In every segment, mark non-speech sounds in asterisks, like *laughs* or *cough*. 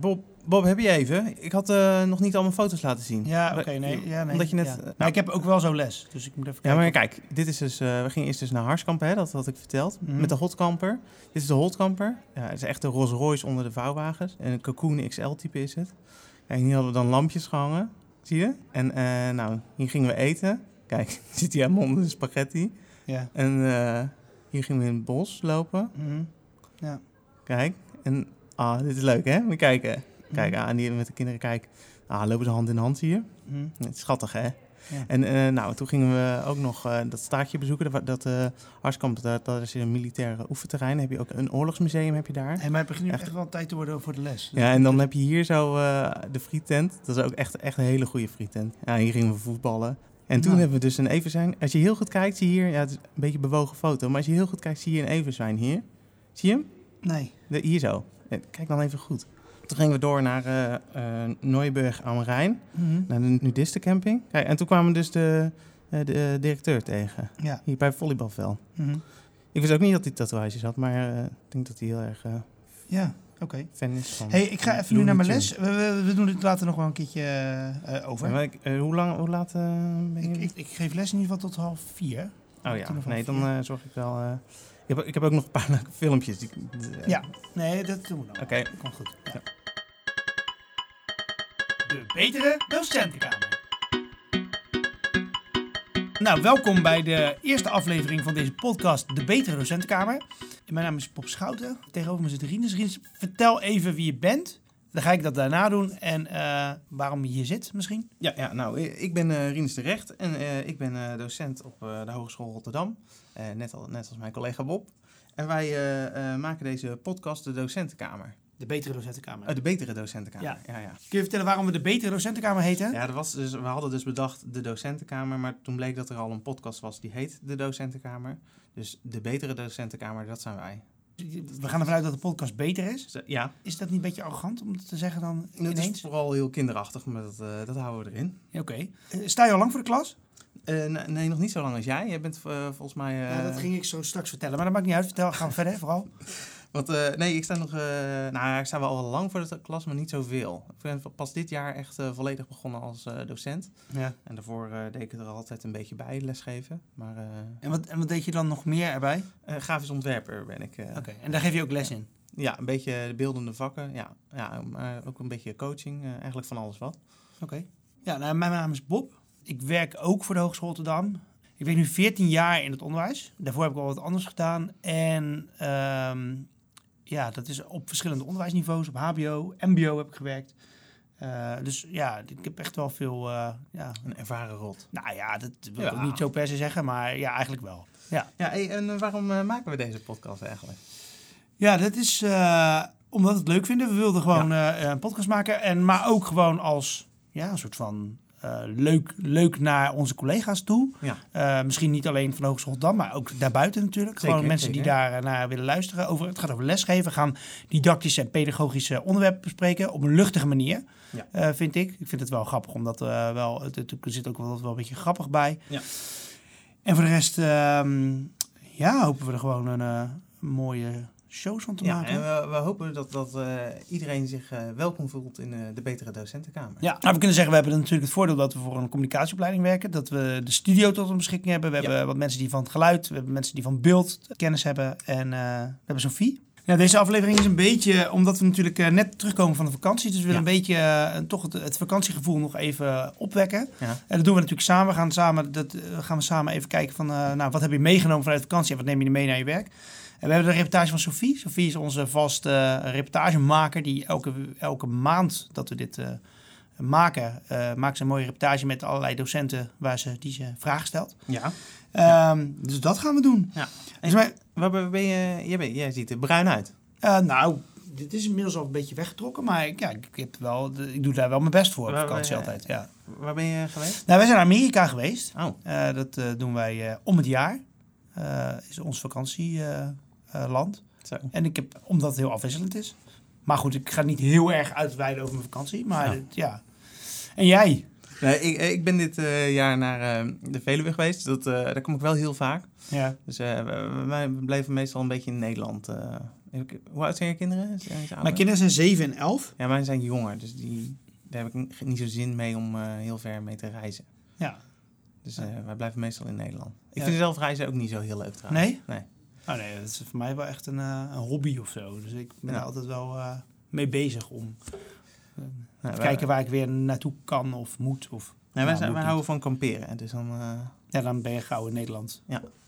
Bob, Bob, heb je even? Ik had eh, nog niet al mijn foto's laten zien. Ja, oké, nee, ja, nee. Omdat je net... ja. eh, nou, ik heb ook wel zo les, dus ik moet even ja, kijken. maar kijk, dit is dus, eh, we gingen eerst dus naar Harskampen, hè, dat had ik verteld. Mhm. Met de hotkamper. Dit is de hotkamper. Ja, het is echt de Rolls Royce onder de vouwwagens. En een Cocoon XL type is het. Ja, en hier hadden we dan lampjes gehangen. Zie je? En nou, hier gingen we eten. Kijk, *laughs* zit hij helemaal onder de spaghetti. Ja. En hier gingen we in het bos lopen. Mhm. Kijk. En ah, dit is leuk hè? Moet je kijken. Kijk, Mhm. aan die met de kinderen kijk. Ah, lopen ze hand in hand hier. Mhm. Het is schattig, hè? Ja. En eh, nou, toen gingen we ook nog eh, dat staartje bezoeken. Dat, dat Harskamp, dat, dat is een militair oefenterrein. heb je ook een oorlogsmuseum heb je daar. Hey, maar het begint nu Echt. echt wel tijd te worden voor de les. Ja, en dan heb je hier zo eh, de frietent. Dat is ook echt, echt een hele goede frietent. Ja, hier gingen we voetballen. En toen Nou. hebben we dus een Everzwijn. Als je heel goed kijkt, zie je hier... Ja, het is een beetje een bewogen foto. Maar als je heel goed kijkt, zie je een Everzwijn hier. Zie je hem? Nee. De, hier zo. Eh, Kijk dan even goed. Toen gingen we door naar eh eh Neuburg am Rijn. Mhm. Naar de nudistencamping. Kijk, en toen kwamen we dus de, de directeur tegen. Ja. Hier bij het volleybalveld. Mhm. Ik wist ook niet dat hij tatoeages had, maar ik denk dat hij heel erg Ja, oké. is van... Hey, ik ga even nu naar mijn les. We, we, we doen dit later nog wel een keertje over. Ja, maar ik- hoe, lang, hoe laat ben je? ik, ik, ik geef les in ieder geval tot half vier. oh ja, nee, dan zorg ik wel... eh, ik, heb, ik heb ook nog een paar *laughs* leuke filmpjes. Die, die- Ja, nee, dat doen we dan. Oké. Komt goed. Ja. De betere docentenkamer. Nou, welkom bij de eerste aflevering van deze podcast, De Betere Docentenkamer. Mijn naam is Bob Schouten. Tegenover me zit Rinus. Rinus, vertel even wie je bent. Dan ga ik dat daarna doen en eh, waarom je hier zit misschien. Ja, ja, nou, ik ben eh Rinus de Recht en eh, ik ben eh, docent op eh, de Hogeschool Rotterdam. Eh, net, al, net als mijn collega Bob. En wij eh, eh, maken deze podcast de Docentenkamer. De Betere Docentenkamer. Oh, de betere Docentenkamer. Ja. ja, ja. Kun je vertellen waarom we De Betere Docentenkamer heten? Ja, er was dus, we hadden dus bedacht de docentenkamer, maar toen bleek dat er al een podcast was die heet de docentenkamer. Dus de betere docentenkamer, dat zijn wij. We gaan ervan uit dat de podcast beter is. Ja, Is dat niet een beetje arrogant om te zeggen dan het is ineens? vooral heel kinderachtig, maar dat, eh, dat houden we erin. Oké. Eh, sta je al lang voor de klas? Eh, nee, nog niet zo lang als jij. Jij bent volgens mij... eh, Ja, dat ging ik zo straks vertellen, maar dat maakt niet uit. Vertel, gaan we verder vooral. *laughs* Want, eh, nee, ik sta nog... eh, nou, ja, ik sta wel al lang voor de klas, maar niet zoveel. Ik ben pas dit jaar echt eh, volledig begonnen als docent. Ja. En daarvoor deed ik er altijd een beetje bij, lesgeven. Maar En wat, en wat deed je dan nog meer erbij? grafisch ontwerper ben ik. Oké, en daar geef je ook les in? Ja, een beetje de beeldende vakken. Ja, ja maar ook een beetje coaching. eigenlijk van alles wat. Oké. Ja, nou, mijn naam is Bob. Ik werk ook voor de Hogeschool Rotterdam. Ik werk nu 14 jaar in het onderwijs. Daarvoor heb ik al wat anders gedaan. En ehm, ja, dat is op verschillende onderwijsniveaus. Op HBO, MBO heb ik gewerkt. Eh, dus ja, ik heb echt wel veel... eh, ja, Een ervaren rot. nou ja, dat wil ik Ja. niet zo per se zeggen, maar ja, eigenlijk wel. Ja, Ja, hey, en eh, waarom maken we deze podcast eigenlijk? ja dat is omdat we het leuk vinden. We wilden gewoon een podcast maken. En, maar ook gewoon als ja, een soort van leuk, leuk naar onze collega's toe. Ja. Eh, misschien niet alleen van Hogeschool Rotterdam, maar ook daarbuiten natuurlijk. Zeker, Gewoon mensen die daar eh, naar willen luisteren. Over, het gaat over lesgeven. Gaan didactische en pedagogische onderwerpen bespreken op een luchtige manier. Ja. eh, vind ik. Ik vind het wel grappig, omdat eh, wel, het, het- er zit ook wel, wel een beetje grappig bij. Ja. En voor de rest, ehm, ja, hopen we er gewoon een eh, mooie shows van te Ja, maken. en we, we hopen dat, dat eh, iedereen zich eh, welkom voelt in eh, de betere docentenkamer. Ja, nou, we kunnen zeggen, we hebben natuurlijk het voordeel dat we voor een communicatieopleiding werken. Dat we de studio tot onze beschikking hebben. We Ja. hebben wat mensen die van het geluid, we hebben mensen die van beeld kennis hebben. En we hebben Sophie. Ja, deze aflevering is een beetje, omdat we natuurlijk net terugkomen van de vakantie. Dus we willen Ja. een beetje toch het, het vakantiegevoel nog even opwekken. Ja. En dat doen we natuurlijk samen. We gaan samen, dat, gaan we samen even kijken van, nou, wat heb je meegenomen vanuit vakantie en wat neem je mee naar je werk. En we hebben de reportage van Sophie. Sophie is onze vaste eh, reportagemaker die elke, elke maand dat we dit eh, maken, eh, maakt ze een mooie reportage met allerlei docenten waar ze, die ze vragen stelt. Ja. Ehm, dus dat gaan we doen. ja. Dus wij- Waar ben je, jij, bent- jij ziet er bruin uit. nou, dit is inmiddels al een beetje weggetrokken, maar ik, ja, ik, heb wel, ik doe daar wel mijn best voor op Waar- vakantie altijd. Ja. Waar ben je geweest? Nou, wij zijn naar Amerika geweest. Oh, dat doen wij om het jaar. Is ons vakantieland. zo. En ik heb, omdat het heel afwisselend is. Maar goed, ik ga niet heel erg uitweiden over mijn vakantie. Maar Ja. En jij? Nee, ik, ik ben dit eh, jaar naar eh, de Veluwe geweest. Dat, eh, daar kom ik wel heel vaak. Ja. Dus eh, wij bleven meestal een beetje in Nederland. eh, Ik- Hoe oud zijn je kinderen? Zijn? Mijn kinderen zijn 7 en 11. Ja, mijn zijn jonger, dus die, daar heb ik niet zo zin mee om eh, heel ver mee te reizen. Ja. Dus eh, wij blijven meestal in Nederland. Ik Ja. vind zelf reizen ook niet zo heel leuk trouwens. Nee? Nee. Oh nee, dat is voor mij wel echt een, eh, een hobby of zo. Dus ik ben Ja. er altijd wel eh, mee bezig om Nou, te kijken waar ik weer naartoe kan of moet. Of, Nee, wij, Nou, zijn, wij houden van kamperen. Dus dan eh Ja, dan ben je gauw in Nederland.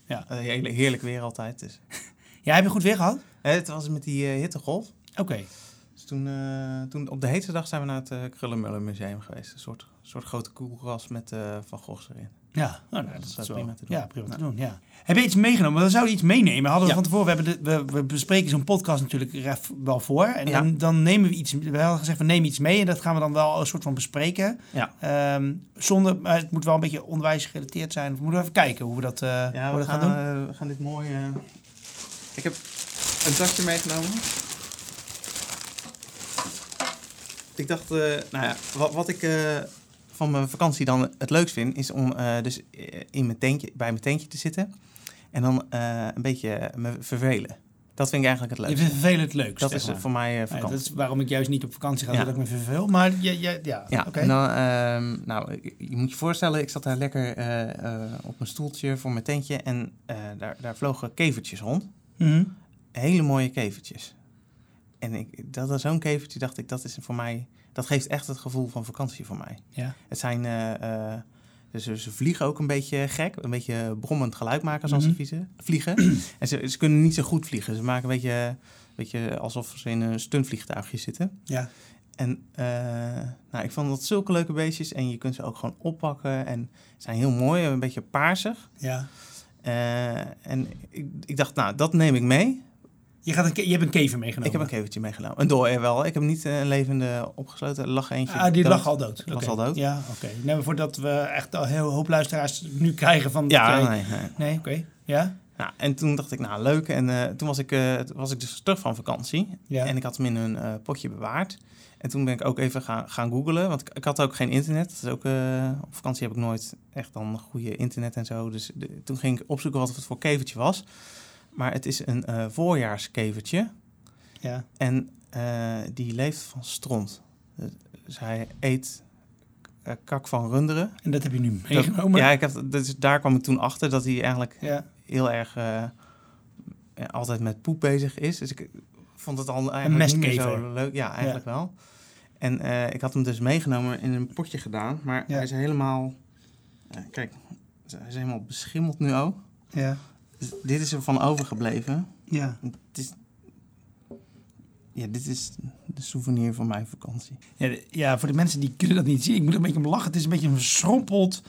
eh, hele- heerlijk weer altijd. Dus. *laughs* Ja, heb je goed weer gehad? Eh, het was met die eh, hittegolf. Oké. Dus toen, eh, toen op de heetste dag zijn we naar het eh Krullenmuller Museum geweest. Een soort, soort grote koelkast met eh Van Goghs erin. Ja, oh, nou, Dat is prima te doen. Ja, prima te doen, ja. Heb je iets meegenomen? We zouden iets meenemen. Hadden we Ja. van tevoren, we, hebben de, we, we bespreken zo'n podcast natuurlijk wel voor. En Ja. dan, dan nemen we iets, we hadden gezegd, we nemen iets mee. En dat gaan we dan wel een soort van bespreken. Ja. Ehm, zonder, maar het moet wel een beetje onderwijs gerelateerd zijn. We moeten even kijken hoe we dat, eh, Ja, hoe we we dat gaan, doen. eh, we gaan dit mooi... eh, Ik heb een tasje meegenomen. Ik dacht, nou ja, wat, wat ik van mijn vakantie dan het leukst vind... is om eh, dus eh, in mijn tentje, bij mijn tentje te zitten... en dan eh, een beetje me vervelen. Dat vind ik eigenlijk het Je leukste. vindt vervelend leuk. Dat is maar. voor mij Ja, vakantie. dat is waarom ik juist niet op vakantie ga, Ja. dat ik me verveel. Maar ja, ja, ja, Ja, oké. en dan, ehm, nou, je- je moet je voorstellen, ik zat daar lekker op mijn stoeltje voor mijn tentje en daar, daar vlogen kevertjes rond. Mhm. Hele mooie kevertjes. En ik, dat is zo'n kevertje, dacht ik, dat is voor mij, dat geeft echt het gevoel van vakantie voor mij. Ja. Het zijn, dus ze, ze vliegen ook een beetje gek, een beetje brommend geluid maken als Mhm. ze vliegen. vliegen. *clears throat* en ze, ze kunnen niet zo goed vliegen. Ze maken een beetje, een beetje alsof ze in een stuntvliegtuigje zitten. ja. En eh, nou, ik vond dat zulke leuke beestjes. En je kunt ze ook gewoon oppakken. En ze zijn heel mooi, een beetje paarsig. ja. En ik, ik dacht, nou, dat neem ik mee. Je, gaat een, je hebt een kever meegenomen. Ik heb een kevertje meegenomen. Een dooier wel. Ik heb niet eh, een levende opgesloten. Er lag eentje Ah, die dood. lag al dood. Was Oké. al dood. Ja, oké. Voordat we echt al heel hoop luisteraars nu krijgen van... Ja, nee, nee. Nee, oké. Ja? Nou, en toen dacht ik, nou, leuk. En eh, toen was ik, eh, was ik dus terug van vakantie. Ja. En ik had hem in een eh, potje bewaard. En toen ben ik ook even gaan, gaan googlen. Want ik, ik had ook geen internet. Dat is ook, eh, op vakantie heb ik nooit echt dan goede internet en zo. Dus de- toen ging ik opzoeken wat het voor kevertje was. Maar het is een eh, voorjaarskevertje. ja. En eh, die leeft van stront. Dus hij eet eh, kak van runderen. En dat heb je nu Dat- meegenomen? ja, ik heb, dus daar kwam ik toen achter dat hij eigenlijk Ja. heel erg eh, altijd met poep bezig is. Dus ik vond het al eigenlijk niet meer zo leuk. Ja, eigenlijk wel. En eh, ik had hem dus meegenomen in een potje gedaan. Maar Ja. hij is helemaal... eh, kijk, hij is helemaal beschimmeld nu ook. Ja. Dit is er van overgebleven. Ja. Het is, ja, dit is de souvenir van mijn vakantie. Ja, de- ja, voor de mensen die kunnen dat niet zien. Ik moet er een beetje om lachen. Het is een beetje een verschrompeld...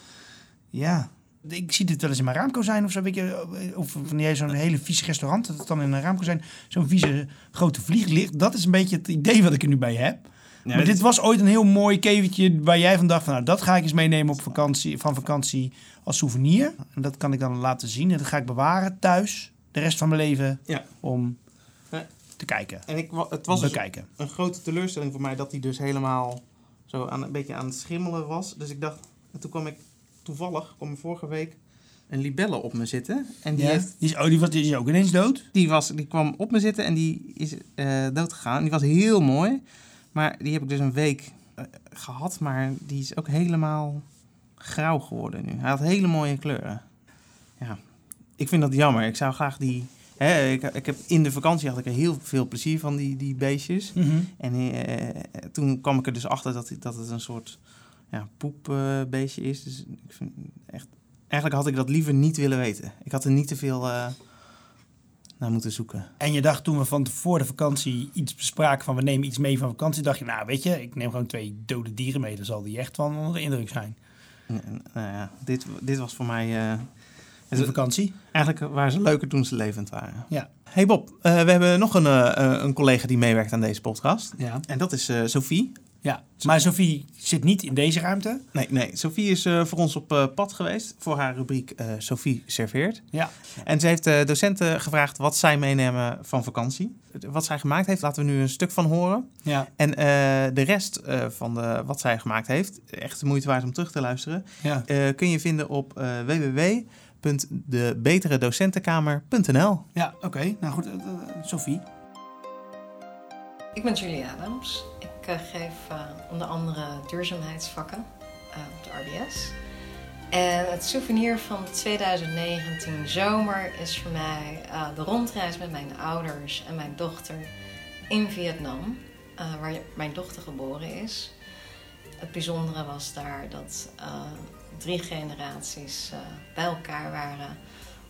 Ja. Ik zie dit wel eens in mijn raamkozijn of zo. Weet je, of wanneer je zo'n hele vies restaurant... dat het dan in een raamkozijn zo'n vieze grote vlieg ligt. Dat is een beetje het idee wat ik er nu bij heb. Maar dit was ooit een heel mooi kevertje waar jij van dacht van... nou, dat ga ik eens meenemen op vakantie, van vakantie als souvenir. En dat kan ik dan laten zien. En dat ga ik bewaren thuis. De rest van mijn leven. Ja. Om te kijken. En ik, het was dus een grote teleurstelling voor mij dat hij dus helemaal zo aan, een beetje aan het schimmelen was. Dus ik dacht, en toen kwam ik toevallig, kwam vorige week een libelle op me zitten. En die, Ja. heeft, Die, is, oh, die, was, die is ook ineens dood? die, was, die kwam op me zitten en die is eh dood gegaan. Die was heel mooi, maar die heb ik dus een week eh, gehad, maar die is ook helemaal grauw geworden nu. Hij had hele mooie kleuren. Ja, ik vind dat jammer. Ik zou graag die... Hè, ik, ik heb in de vakantie had ik er heel veel plezier van, die, die beestjes. En eh, toen kwam ik er dus achter dat, dat het een soort ja, poepbeestje is. Dus ik vind echt, eigenlijk had ik dat liever niet willen weten. Ik had er niet te veel eh, naar moeten zoeken. En je dacht toen we van voor de vakantie iets bespraken van we nemen iets mee van vakantie, dacht je, nou weet je, ik neem gewoon twee dode dieren mee, dan zal die echt van onder de indruk zijn. Nou ja, dit, dit was voor mij... De het- vakantie. eigenlijk waren ze leuker toen ze levend waren. Ja. Hey Bob, eh, we hebben nog een, eh, een collega die meewerkt aan deze podcast. Ja. En dat is Sophie. Ja. Maar Sophie zit niet in deze ruimte. Nee, nee, Sophie is eh, voor ons op eh, pad geweest voor haar rubriek eh, Sophie serveert. Ja. En ze heeft de docenten gevraagd wat zij meenemen van vakantie. Wat zij gemaakt heeft, laten we nu een stuk van horen. Ja. En eh, de rest eh, van de, wat zij gemaakt heeft, echt de moeite waard om terug te luisteren, Ja. eh, kun je vinden op eh www.debeteredocentenkamer.nl. Ja, oké. Nou goed, Sophie. Ik ben Julie Adams. Ik uh, geef uh, onder andere duurzaamheidsvakken uh, op de RBS. En het souvenir van 2019 zomer is voor mij de rondreis met mijn ouders en mijn dochter in Vietnam, waar mijn dochter geboren is. Het bijzondere was daar dat drie generaties bij elkaar waren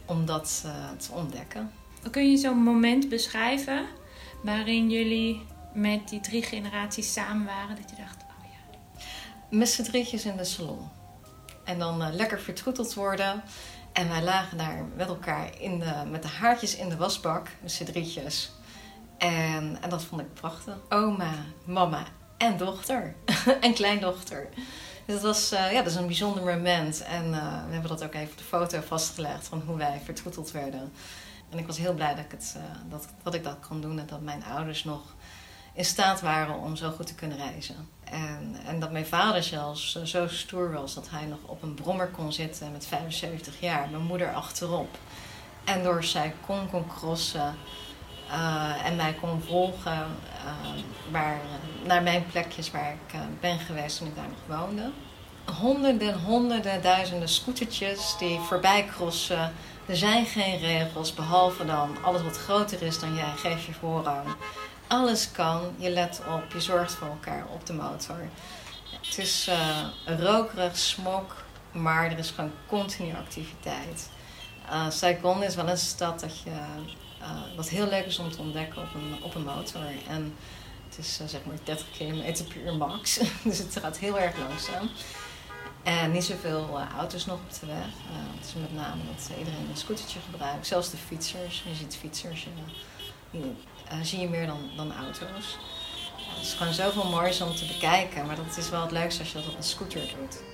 om dat te ontdekken. Kun je zo'n moment beschrijven waarin jullie met die drie generaties samen waren? Dat je dacht, oh ja. Met z'n drietjes in de salon. En dan uh, lekker vertroeteld worden. En wij lagen daar met elkaar in de, met de haartjes in de wasbak, met z'n drietjes. En, en dat vond ik prachtig. Oma, mama en dochter. *laughs* en kleindochter. Dus dat was uh, ja, dat is een bijzonder moment. En uh, we hebben dat ook even op de foto vastgelegd van hoe wij vertroeteld werden. En ik was heel blij dat ik, het, dat, dat ik dat kon doen en dat mijn ouders nog in staat waren om zo goed te kunnen reizen. En, en dat mijn vader zelfs zo stoer was dat hij nog op een brommer kon zitten met 75 jaar, mijn moeder achterop. En door zij kon kon crossen uh, en mij kon volgen uh, waar, naar mijn plekjes waar ik ben geweest toen ik daar nog woonde. Honderden, honderden, duizenden scootertjes die voorbij crossen er zijn geen regels, behalve dan alles wat groter is dan jij, geef je voorrang. Alles kan, je let op, je zorgt voor elkaar op de motor. Het is uh, rokerig, smok, maar er is gewoon continu activiteit. Uh, Saigon is wel een stad dat, je, uh, wat heel leuk is om te ontdekken op een, op een motor. En het is zeg maar 30 km per uur max, *laughs* dus het gaat heel erg langzaam. En niet zoveel auto's nog op de weg. Het is met name dat iedereen een scootertje gebruikt. Zelfs de fietsers. Je ziet fietsers, uh, zie je meer dan, dan auto's. het is gewoon zoveel moois om te bekijken. Maar dat is wel het leukste als je dat op een scooter doet.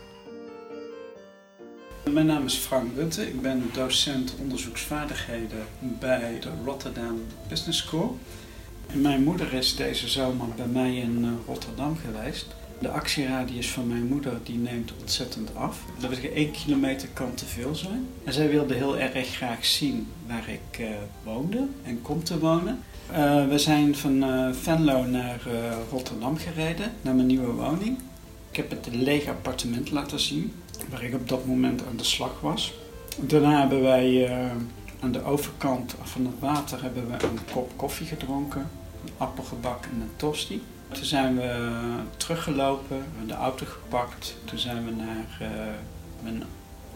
Mijn naam is Frank Rutte. Ik ben docent onderzoeksvaardigheden bij de Rotterdam Business School. En mijn moeder is deze zomer bij mij in Rotterdam geweest. De actieradius van mijn moeder die neemt ontzettend af. Dat er één kilometer kan te veel zijn. En zij wilde heel erg graag zien waar ik uh, woonde en kom te wonen. Uh, we zijn van uh, Venlo naar Rotterdam gereden, naar mijn nieuwe woning. Ik heb het lege appartement laten zien, waar ik op dat moment aan de slag was. Daarna hebben wij aan de overkant van het water hebben we een kop koffie gedronken, een appelgebak en een tosti. Toen zijn we teruggelopen, de auto gepakt. Toen zijn we naar mijn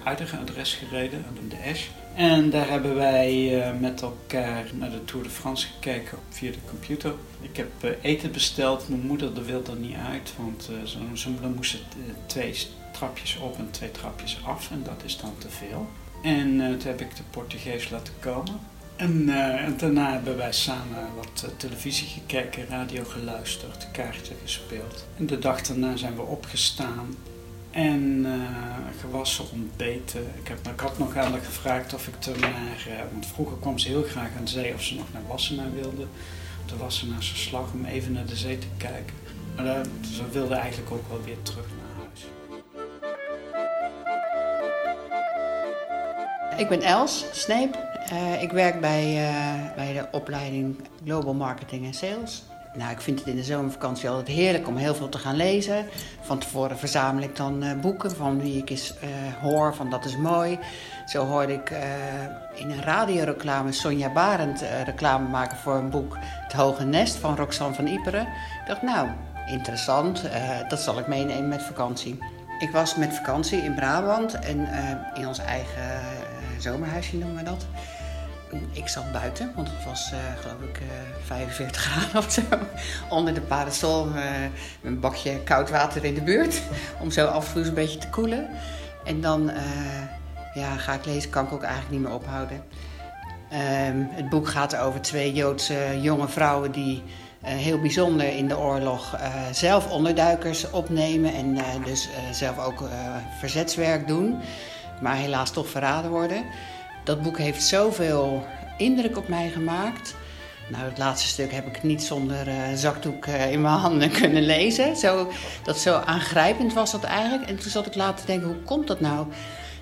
huidige adres gereden, aan de Esch. En daar hebben wij uh, met elkaar naar de Tour de France gekeken via de computer. Ik heb uh, eten besteld. Mijn moeder wilde er niet uit, want zijn moeder moest twee trapjes op en twee trapjes af. En dat is dan te veel. En toen heb ik de Portugees laten komen. En, en, daarna hebben wij samen wat televisie gekeken, radio geluisterd, kaarten gespeeld. En de dag daarna zijn we opgestaan en gewassen, ontbeten. Ik, heb, ik had nog aan haar gevraagd of ik er naar, want vroeger kwam ze heel graag aan de zee of ze nog naar Wassenaar wilde. De Wassenaarse slag om even naar de zee te kijken. Maar ze wilde eigenlijk ook wel weer terug naar huis. Ik ben Els Sneep. Ik werk bij, bij de opleiding Global Marketing en Sales. Nou, ik vind het in de zomervakantie altijd heerlijk om heel veel te gaan lezen. Van tevoren verzamel ik dan uh, boeken van wie ik eens hoor van dat is mooi. Zo hoorde ik in een radioreclame Sonja Barend reclame maken voor een boek Het Hoge Nest van Roxanne van Iperen. Ik dacht, nou, interessant, dat zal ik meenemen met vakantie. Ik was met vakantie in Brabant en in ons eigen zomerhuisje noemen we dat. Ik zat buiten, want het was uh, geloof ik uh, 45 *laughs* graden of zo. Onder de parasol uh, een bakje koud water in de buurt. *laughs* Om zo af en een beetje te koelen. En dan ja, ga ik lezen, kan ik ook eigenlijk niet meer ophouden. Um, het boek gaat over twee Joodse jonge vrouwen die heel bijzonder in de oorlog zelf onderduikers opnemen. En dus zelf ook verzetswerk doen. Maar helaas toch verraden worden. Dat boek heeft zoveel indruk op mij gemaakt. Nou, het laatste stuk heb ik niet zonder uh, zakdoek uh, in mijn handen *laughs* kunnen lezen. Zo, dat zo aangrijpend was dat eigenlijk. En toen zat ik later te denken, hoe komt dat nou?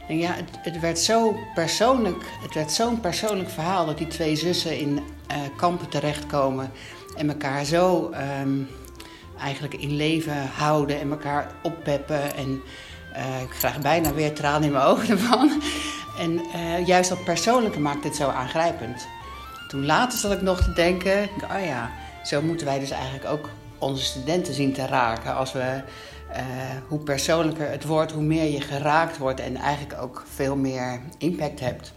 En ja, het, het werd zo persoonlijk, het werd zo'n persoonlijk verhaal dat die twee zussen in eh, kampen terechtkomen en elkaar zo ehm, eigenlijk in leven houden en elkaar oppeppen. En eh, ik krijg bijna weer tranen in mijn ogen ervan. En eh, juist dat persoonlijke maakt het zo aangrijpend. Toen later zat ik nog te denken, oh ja, zo moeten wij dus eigenlijk ook onze studenten zien te raken. Als we, eh, hoe persoonlijker het wordt, hoe meer je geraakt wordt en eigenlijk ook veel meer impact hebt.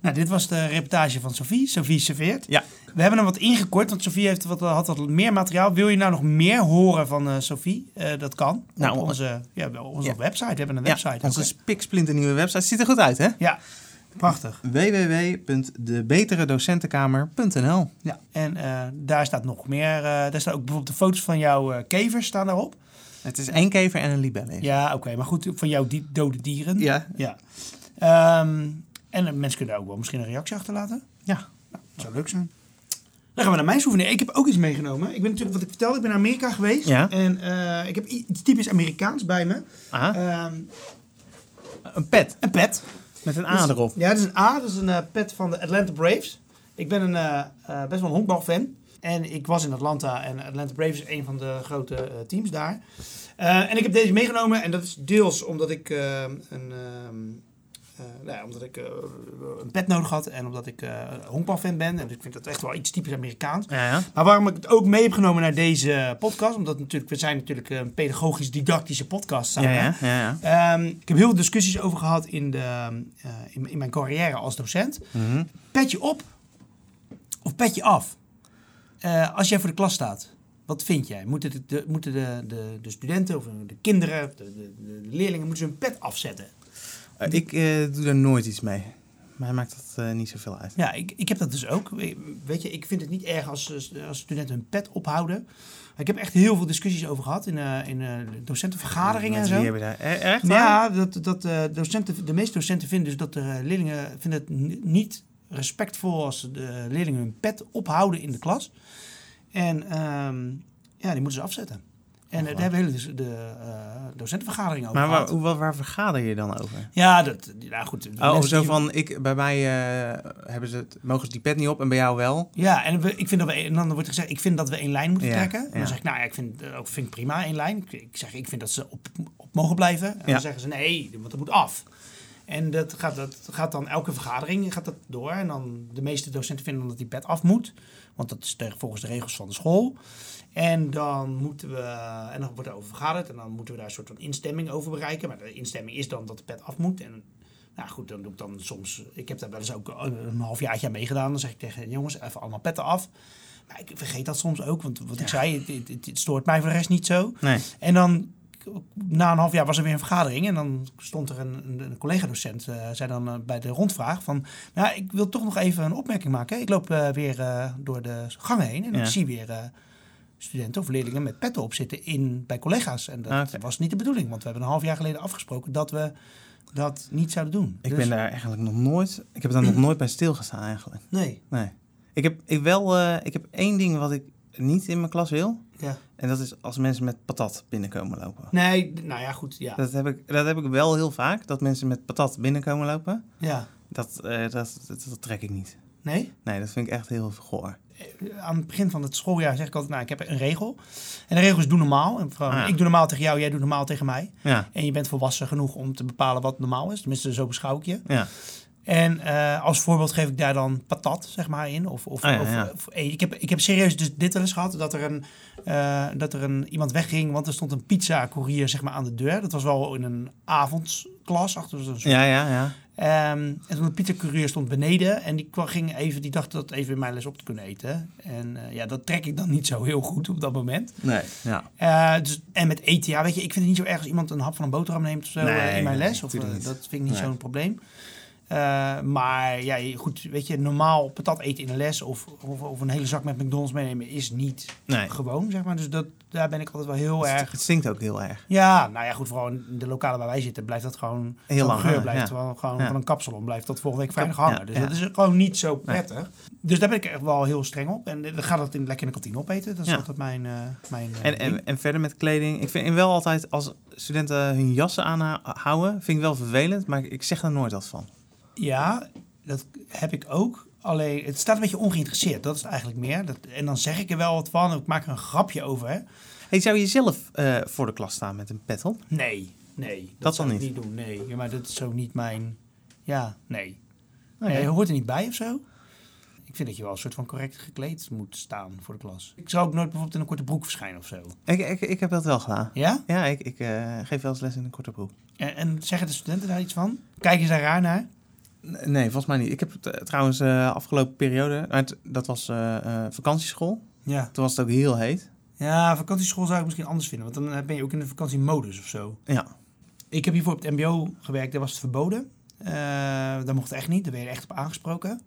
Nou, dit was de reportage van Sophie. Sophie serveert. Ja. We hebben hem wat ingekort, want Sophie heeft wat, had wat meer materiaal. Wil je nou nog meer horen van eh, Sophie? Eh, dat kan. Nou, op onze, ja, onze ja. website. We hebben een Ja, website. onze ook, hè? spiksplinternieuwe website. Ziet er goed uit, hè? ja, prachtig. www.debeteredocentenkamer.nl Ja, en eh, daar staat nog meer. daar staan ook bijvoorbeeld de foto's van jouw kevers staan daarop. Het is één kever en een libelle. Ja, oké, maar goed, van jouw die, dode dieren. Ja. ja. Ehm, en eh, mensen kunnen daar ook wel misschien een reactie achterlaten. Ja. Dat zou leuk zijn. Dan gaan we naar mijn souvenir. Ik heb ook iets meegenomen. Ik ben natuurlijk, wat ik vertelde, ik ben naar Amerika geweest. Ja. En eh, ik heb iets typisch Amerikaans bij me. Ah, Ehm, een pet een pet. met een A erop. Ja, dat is een A. Dat is een eh, pet van de Atlanta Braves. Ik ben een, best wel een honkbalfan. En ik was in Atlanta en Atlanta Braves is een van de grote teams daar. En ik heb deze meegenomen en dat is deels omdat ik eh, een... ehm, eh, nou ja, omdat ik eh, een pet nodig had en omdat ik eh honkbalfan ben. En ik vind dat echt wel iets typisch Amerikaans. Ja, ja. Maar waarom ik het ook mee heb genomen naar deze podcast, omdat natuurlijk, we zijn natuurlijk een pedagogisch-didactische podcast samen. ja, ja, ja. Ehm, ik heb heel veel discussies over gehad in, de, eh, in, in mijn carrière als docent. Mhm. Petje op of petje af? Eh, als jij voor de klas staat, wat vind jij? Moeten de, de, moeten de, de, de studenten of de kinderen, de, de, de leerlingen, moeten ze hun pet afzetten? Eh, ik eh, doe daar nooit iets mee. Mij maakt dat eh, niet zoveel uit. Ja, ik, ik heb dat dus ook. Weet je, ik vind het niet erg als, als studenten hun pet ophouden. Ik heb echt heel veel discussies over gehad in, in docentenvergaderingen en zo. die hebben daar... Eh, Echt waar? Ja, dat, dat, docenten, de meeste docenten vinden dus dat de leerlingen vinden het ni- niet respectvol als de leerlingen hun pet ophouden in de klas. En ehm, ja, die moeten ze afzetten. En eh, daar hebben we hele dus de eh, docentenvergadering over Maar waar, waar, waar vergader je dan over? Ja, dat, nou goed. Oh, zo van, ik, bij mij eh, hebben ze het, mogen ze die pet niet op en bij jou wel. Ja, en we, ik vind dat we, en dan wordt er gezegd, ik vind dat we één lijn moeten Ja, trekken. En ja. dan zeg ik, nou ja, ik vind, ook vind ik prima één lijn. Ik, ik zeg, ik vind dat ze op, op mogen blijven. En Ja. dan zeggen ze, nee, want dat moet af. En dat gaat, dat gaat dan elke vergadering gaat dat door. En dan de meeste docenten vinden dat die pet af moet. Want dat is volgens de regels van de school. En dan moeten we, en dan wordt er over vergaderd. En dan moeten we daar een soort van instemming over bereiken. Maar de instemming is dan dat de pet af moet. En nou goed, dan doe ik dan soms, ik heb daar wel eens ook een halfjaartje aan meegedaan. Dan zeg ik tegen jongens, even allemaal petten af. Maar ik vergeet dat soms ook, want wat ik zei, het, het, het stoort mij voor de rest niet zo. Nee. En dan, na een half jaar was er weer een vergadering. En dan stond er een, een, collega-docent, eh, zei dan eh, bij de rondvraag van... Nou, ik wil toch nog even een opmerking maken. Ik loop eh, weer door de gangen heen en Ja. ik zie weer studenten of leerlingen met petten op zitten in, bij collega's. En dat was niet de bedoeling, want we hebben een half jaar geleden afgesproken dat we dat niet zouden doen. Ik Dus- ben daar eigenlijk nog nooit... Ik heb daar nog nooit bij stilgestaan eigenlijk. Nee, Nee. Ik heb, ik wel, eh, ik heb één ding wat ik niet in mijn klas wil. ja. En dat is als mensen met patat binnenkomen lopen. Nee, nou ja, goed, ja. Dat heb, ik, dat heb ik wel heel vaak. Dat mensen met patat binnenkomen lopen. ja. Dat, eh, dat, dat, dat trek ik niet. Nee? Nee, dat vind ik echt heel goor. aan het begin van het schooljaar zeg ik altijd, nou, ik heb een regel. En de regel is doe normaal. En vooral, Ah, ja. Ik doe normaal tegen jou, jij doet normaal tegen mij. Ja, En je bent volwassen genoeg om te bepalen wat normaal is. Tenminste, zo beschouw ik je. ja. En eh, als voorbeeld geef ik daar dan patat, zeg maar, in. Of, of, Ah, ja, of, ja. of- eh, ik, heb, ik heb serieus dus dit wel eens gehad, dat er, een, eh, dat er een, iemand wegging, want er stond een pizza-courier zeg maar, aan de deur. Dat was wel in een avondsklas, achter zo'n Ja, ja, ja. Ehm, en toen de pizza-courier stond beneden en die kwam, ging even, die dacht dat even in mijn les op te kunnen eten. En eh, ja, dat trek ik dan niet zo heel goed op dat moment. Nee, ja. Eh, dus, en met eten, ja, weet je, ik vind het niet zo erg als iemand een hap van een boterham neemt of zo Nee, eh, in mijn les. Of, dat vind ik niet Nee. zo'n probleem. Eh, maar ja, goed, weet je, normaal patat eten in de les of, of, of een hele zak met McDonald's meenemen is niet Nee. gewoon, zeg maar. Dus dat, daar ben ik altijd wel heel Het, erg... het stinkt ook heel erg. Ja, nou ja, goed, vooral in de lokalen waar wij zitten blijft dat gewoon... Heel lang geur blijft ja. wel gewoon Ja. van een kapsalon blijft tot volgende week vrijdag hangen. Dus dat is gewoon niet zo prettig. Dus daar ben ik echt wel heel streng op. En dan gaat het in, lekker in de kantine opeten. Dat is altijd mijn... eh mijn eh, En, en, en verder met kleding. Ik vind wel altijd als studenten hun jassen aanhouden, vind ik wel vervelend, maar ik zeg daar nooit wat van. Ja, dat heb ik ook. Alleen, het staat een beetje ongeïnteresseerd. Dat is het eigenlijk meer. Dat, en dan zeg ik er wel wat van. Ik maak er een grapje over. Hè. Hey, zou je zelf eh, voor de klas staan met een pet op? Nee, nee. Dat, Dat zou dan ik niet? niet doen. Nee, ja, maar dat is zo niet mijn... Ja. Nee, je hoort er niet bij of zo. Ik vind dat je wel een soort van correct gekleed moet staan voor de klas. Ik zou ook nooit bijvoorbeeld in een korte broek verschijnen of zo. Ik, ik, ik heb dat wel gedaan. Ja? Ja, ik, ik eh, geef wel eens les in een korte broek. En, en zeggen de studenten daar iets van? Kijken ze daar raar naar? Nee, volgens mij niet. Ik heb trouwens eh, afgelopen periode, het- dat was eh, eh, vakantieschool. Ja. Toen was het ook heel heet. Ja, vakantieschool zou ik misschien anders vinden. Want dan ben je ook in de vakantiemodus of zo. Ja, Ik heb hiervoor op het mbo gewerkt, daar was het verboden. Eh dat mocht echt niet, daar werd je echt op aangesproken.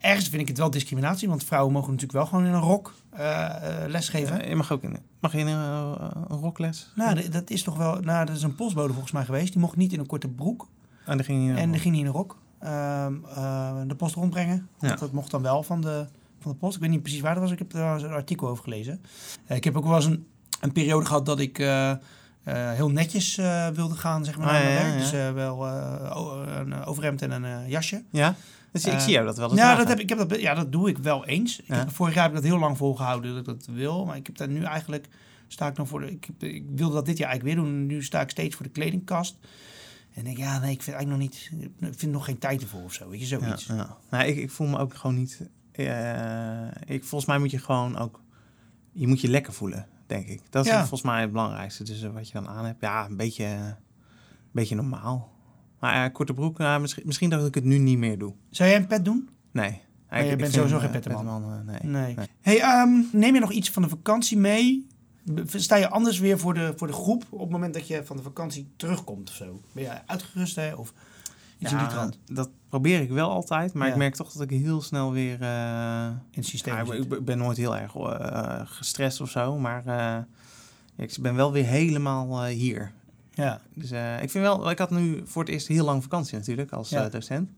Ergens vind ik het wel discriminatie, want vrouwen mogen natuurlijk wel gewoon in een rok eh, lesgeven. Je mag ook in, mag je in een, een rokles. Nou, dat is toch wel, nou, dat is een postbode volgens mij geweest. Die mocht niet in een korte broek En dan ging en niet in een rok. Ehm, eh, de post rondbrengen. Ja. Dat, mocht dan wel van de, van de post. Ik weet niet precies waar dat was, ik heb er een artikel over gelezen. Eh, ik heb ook wel eens een, een periode gehad dat ik eh, heel netjes wilde gaan, zeg maar, Ah, naar mijn ja, werk. ja, Dus wel een overhemd en een jasje. Ja? Dus ik zie jou dat wel eens Ja, dragen. dat, heb, ik heb dat, ja, dat doe ik wel eens. Ik heb, vorig jaar heb ik dat heel lang volgehouden dat ik dat wil. Maar ik heb daar nu eigenlijk, sta ik nog voor de, ik, ik wilde dat dit jaar eigenlijk weer doen. Nu sta ik steeds voor de kledingkast. En denk, ja, nee, ik vind eigenlijk nog niet, ik vind nog geen tijd ervoor of zo. Weet je, zoiets. ja. Nou, ik, ik voel me ook gewoon niet... eh, ik, volgens mij moet je gewoon ook... Je moet je lekker voelen, denk ik. Dat is Ja. volgens mij het belangrijkste. Dus eh, wat je dan aan hebt, ja, een beetje, een beetje normaal. Maar ja, korte broek, nou, misschien, misschien dat ik het nu niet meer doe. Zou jij een pet doen? Nee. Maar je Ik- ik bent sowieso geen pettenman. pettenman, nee. Nee. Nee. Hey, ehm, neem je nog iets van de vakantie mee? Sta je anders weer voor de, voor de groep op het moment dat je van de vakantie terugkomt of zo? Ben je uitgerust hè? Of iets in die trant? dat probeer ik wel altijd. Maar Ja. ik merk toch dat ik heel snel weer... eh, In het systeem Ja, ik, ben nooit heel erg eh, gestrest of zo, maar eh, ik ben wel weer helemaal hier. Ja. Dus ik vind wel, ik had nu voor het eerst heel lang vakantie natuurlijk als Ja. docent.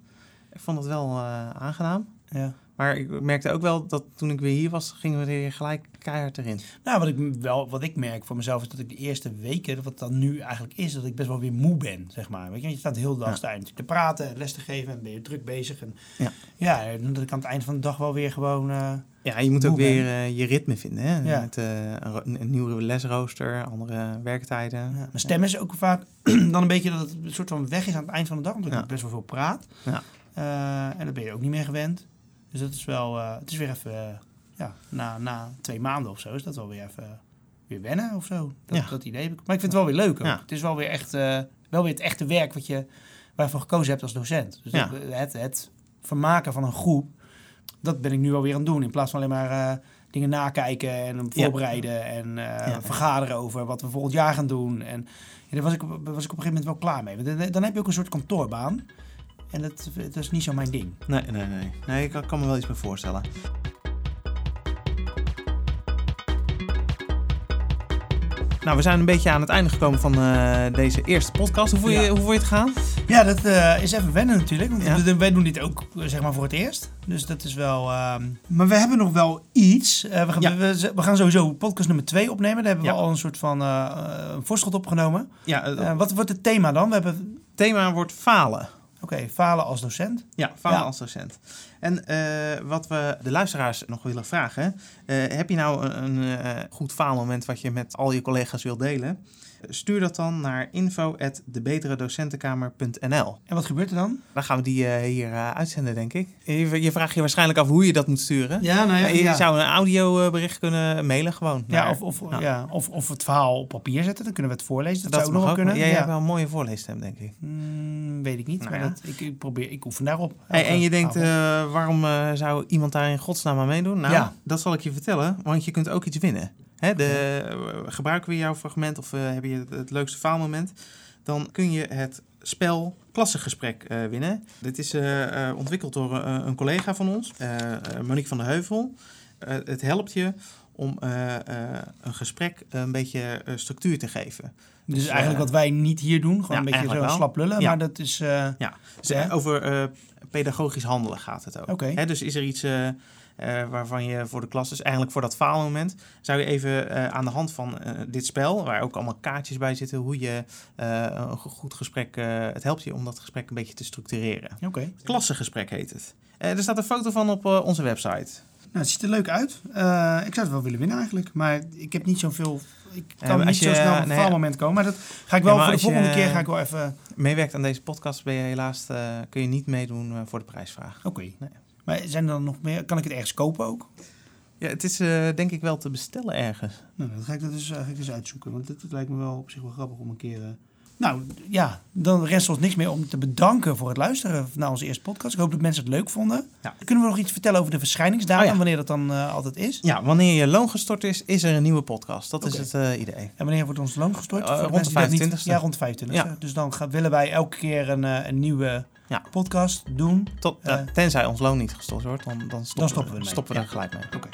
Ik vond het wel aangenaam. ja. Maar ik merkte ook wel dat toen ik weer hier was, gingen we weer gelijk keihard erin. Nou, wat ik, wel, wat ik merk voor mezelf is dat ik de eerste weken, wat dan nu eigenlijk is, dat ik best wel weer moe ben, zeg maar. Weet je, je staat heel de dag Ja. te praten en les te geven en ben je druk bezig. En, Ja. ja, dat ik aan het eind van de dag wel weer gewoon... eh, Ja, je moet ook weer eh, je ritme vinden. Hè? Ja. Met eh, een, een nieuwe lesrooster, andere werktijden. ja. Mijn stem is ook vaak *clears throat* dan een beetje dat het een soort van weg is aan het eind van de dag, omdat Ja. ik best wel veel praat. Ja. En dat ben je ook niet meer gewend. Dus dat is wel, eh, het is weer even, eh, ja, na, na twee maanden of zo is dat wel weer even weer wennen of zo. Dat, Ja. dat idee heb ik. Maar ik vind het wel weer leuk ook. Ja. Het is wel weer echt, eh, wel weer het echte werk wat je, waarvoor gekozen hebt als docent. Dus Ja. het, het vermaken van een groep, dat ben ik nu alweer aan het doen. In plaats van alleen maar dingen nakijken en voorbereiden en vergaderen over wat we volgend jaar gaan doen. En daar was ik, op- was ik op een gegeven moment wel klaar mee. Dan heb je ook een soort kantoorbaan. En dat, dat is niet zo mijn ding. Nee, nee, nee. Nee, ik kan, kan me wel iets meer voorstellen. Nou, we zijn een beetje aan het einde gekomen van eh, deze eerste podcast. Hoe voel je, Ja. hoe voel je het gaan? Ja, dat eh, is even wennen natuurlijk. Want Ja. wij doen dit ook zeg maar voor het eerst. Dus dat is wel... ehm, Maar we hebben nog wel iets. Eh, we, gaan, Ja. we, we gaan sowieso podcast nummer 2 opnemen. Daar hebben we al een soort van voorschot opgenomen. Ja, het wat wordt het thema dan? We hebben... thema wordt falen. Oké, falen als docent. Ja, falen Ja. als docent. En eh, wat we de luisteraars nog willen vragen. eh, heb je nou een, een eh, goed faalmoment wat je met al je collega's wilt delen? Stuur dat dan naar info.debeteredocentenkamer.nl En wat gebeurt er dan? Dan gaan we die eh, hier eh, uitzenden, denk ik. Je, je vraagt je waarschijnlijk af hoe je dat moet sturen. Ja, nou Ja, je zou een audiobericht kunnen mailen gewoon. Ja, of, of, ja. ja. of, of het verhaal op papier zetten. Dan kunnen we het voorlezen. Dat, dat zou ook nog wel ook. kunnen. Jij hebt wel een mooie voorleesstem, denk ik. Hmm, weet ik niet. Nou maar dat, ik, ik probeer, ik oefen daarop. Hey, en je denkt, eh, waarom eh, zou iemand daar in godsnaam aan meedoen? Nou, Ja. dat zal ik je vertellen, want je kunt ook iets winnen. Hè, de, eh, gebruiken we jouw fragment of eh, heb je het, het leukste faalmoment? Dan kun je het spel klassengesprek eh, winnen. Dit is ontwikkeld door een collega van ons, Monique van der Heuvel. Het helpt je om een gesprek een beetje structuur te geven. Dus, Dus, eigenlijk wat wij niet hier doen. Gewoon ja, een beetje zo wel. slap lullen. Ja. Maar dat is... eh, Dus Ja. over pedagogisch handelen gaat het ook. Hè, dus is er iets eh, waarvan je voor de klas, dus eigenlijk voor dat faalmoment, zou je even eh, aan de hand van eh, dit spel, waar ook allemaal kaartjes bij zitten, hoe je een go- goed gesprek, het helpt je om dat gesprek een beetje te structureren. Oké. Klassengesprek heet het. Er staat een foto van op onze website. Nou, het ziet er leuk uit. Ik zou het wel willen winnen eigenlijk. Maar ik heb niet zoveel... Ik kan niet zo snel op een nee, faalmoment komen. Maar dat ga ik wel Ja, voor de volgende keer ga ik wel even... Meewerkt aan deze podcast ben je helaas, kun je niet meedoen voor de prijsvraag. Oké. Maar zijn er dan nog meer... Kan ik het ergens kopen ook? Ja, het is eh, denk ik wel te bestellen ergens. Nou, dan ga ik dat dus, ga ik dus uitzoeken. Want dit lijkt me wel op zich wel grappig om een keer... eh, Nou ja, dan rest ons niks meer om te bedanken voor het luisteren naar onze eerste podcast. Ik hoop dat mensen het leuk vonden. Ja. Kunnen we nog iets vertellen over de verschijningsdatum, Oh ja. wanneer dat dan eh, altijd is? Ja, wanneer je loon gestort is, is er een nieuwe podcast. Dat is het eh, idee. En wanneer wordt ons loon gestort? Eh, rond de die dat niet- 25e. Ja, rond de 25e. Ja. Dus dan gaan, willen wij elke keer een, eh, een nieuwe Ja. podcast doen. Tot, Eh. tenzij ons loon niet gestort wordt, dan, dan stoppen, Dan stoppen we stoppen we er gelijk mee. Oké.